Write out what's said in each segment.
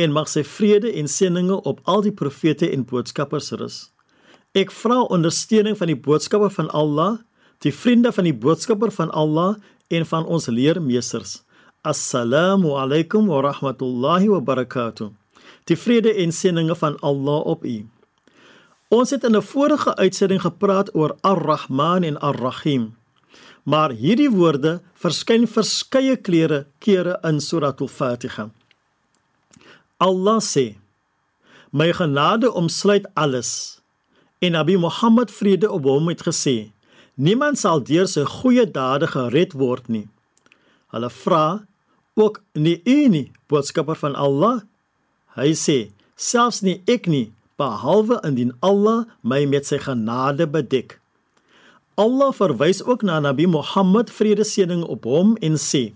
en mag sy vrede en seëninge op al die profete en boodskappers rus. Ek vra ondersteuning van die boodskapper van Allah, die vriende van die boodskapper van Allah en van ons leermeesters. Assalamu alaykum wa rahmatullahi wa barakatuh. Die vrede en seëninge van Allah op u. Ons het in 'n vorige uitsending gepraat oor Ar-Rahman en Ar-Rahim. Maar hierdie woorde verskyn verskeie klere kere in Surah Al-Fatiha. Allah sê: My genade omsluit alles. En Nabi Muhammad vrede op hom het gesê: Niemand sal deur sy goeie dade gered word nie. Hulle vra ook nie u nie, boodskapper van Allah. Hy sê: Selfs nie ek nie, behalwe indien Allah my met sy genade bedek. Allah verwys ook na Nabi Muhammad vrede seëning op hom en sê: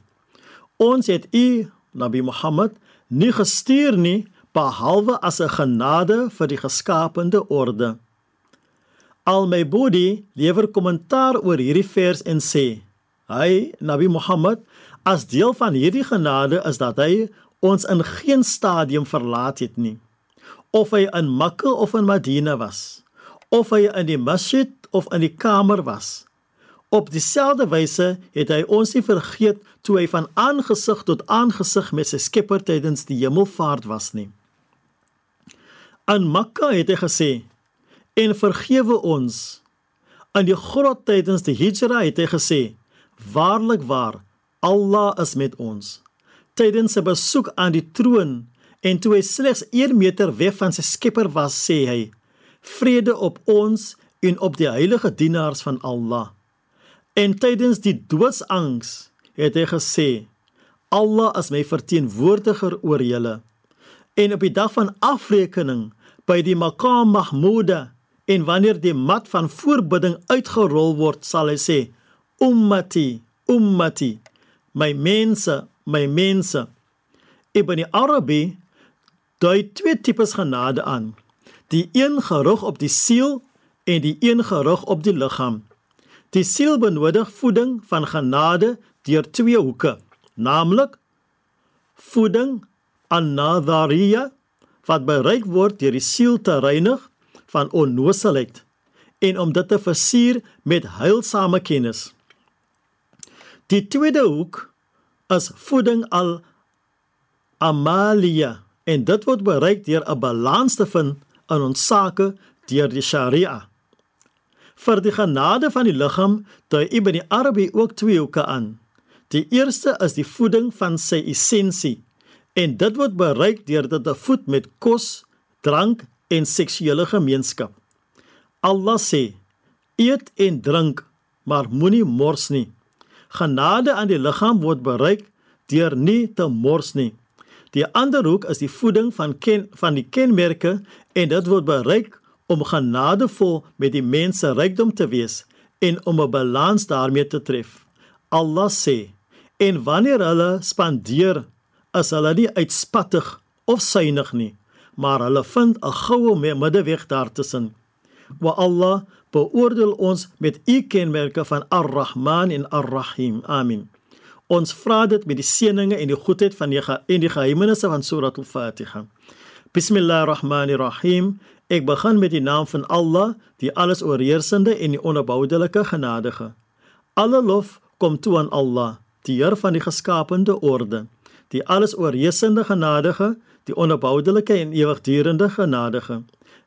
Ons het u, Nabi Muhammad, nie gestuur nie behalwe as 'n genade vir die geskaapte orde. Al-Maybudi lewer kommentaar oor hierdie vers en sê: Hy, Nabi Muhammad, as deel van hierdie genade is dat hy ons in geen stadium verlaat het nie. Of hy in Mekka of in Madina was, of hy in die masjid of in die kamer was. Op dieselfde wyse het hy ons nie vergeet toe hy van aangesig tot aangesig met sy Skepper tydens die hemelvaart was nie. Aan Mekka het hy gesê: "En vergewe ons." In die grot tydens die Hijra het hy gesê: "Waarlik waar, Allah is met ons." Tydens sy besoek aan die troon en toe hy slegs 1 meter weg van sy Skepper was, sê hy: "Vrede op ons en op die heilige dienaars van Allah." En tydens die doodsangs het hy gesê: Allah is my verteenwoordiger oor julle. En op die dag van afrekening by die Maqam Mahmuda en wanneer die mat van voorbidding uitgerol word, sal hy sê: Ummati, ummati, my mense, my mense. Ibn Arabi dui twee tipes genade aan. Die een gerig op die siel en die een gerig op die liggaam. Die siel benodig voeding van genade deur twee hoeke, naamlik voeding an-nadhariya wat bereik word deur die siel te reinig van onnoosheid en om dit te versier met heilsame kennis. Die tweede hoek is voeding al amalia en dit word bereik deur 'n balans te vind in ons sake deur die Sharia. Vir die genade van die liggaam dui Ibn Arabi ook twee hoeke aan. Die eerste is die voeding van sy essensie en dit word bereik deur dit te voed met kos, drank en seksuele gemeenskap. Allah sê: Eet en drink, maar moenie mors nie. Genade aan die liggaam word bereik deur nie te mors nie. Die ander hoek is die voeding van ken van die kenmerke en dit word bereik om genadevol met die mense rykdom te wees en om 'n balans daarmee te tref. Allah sê: En wanneer hulle spandeer, is hulle nie uitspattig of suinig nie, maar hulle vind 'n goue middeweg daartussen. Wa Allah beoordeel ons met u kenmerke van Ar-Rahman en Ar-Rahim. Amin. Ons vra dit met die seëninge en die goedheid van die en die geheimenisse van Surah Al-Fatiha. Bismillahirrahmanirrahim. Ek begin met die naam van Allah, die alles oorheersende en die onverboudelike genadige. Alle lof kom toe aan Allah, die Heer van die geskaapte orde, die alles oorheersende genadige, die onverboudelike en ewigdurende genadige,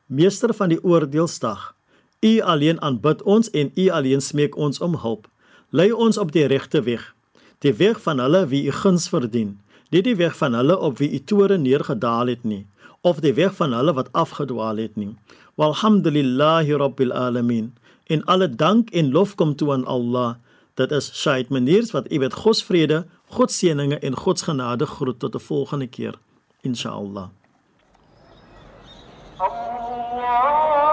meester van die oordeelsdag. U alleen aanbid ons en u alleen smeek ons om hulp. Lei ons op die regte weg, die weg van hulle wie u guns verdien, nie die weg van hulle op wie u toore neergedaal het nie of die weg van hulle wat afgedwaal het nie. Walhamdulillahi rabbil alamin. En alle dank en lof kom toe aan Allah. Dit is Shaid Meniers wat u met God se vrede, God se seëninge en God se genade groet tot 'n volgende keer. Insha'Allah. Allah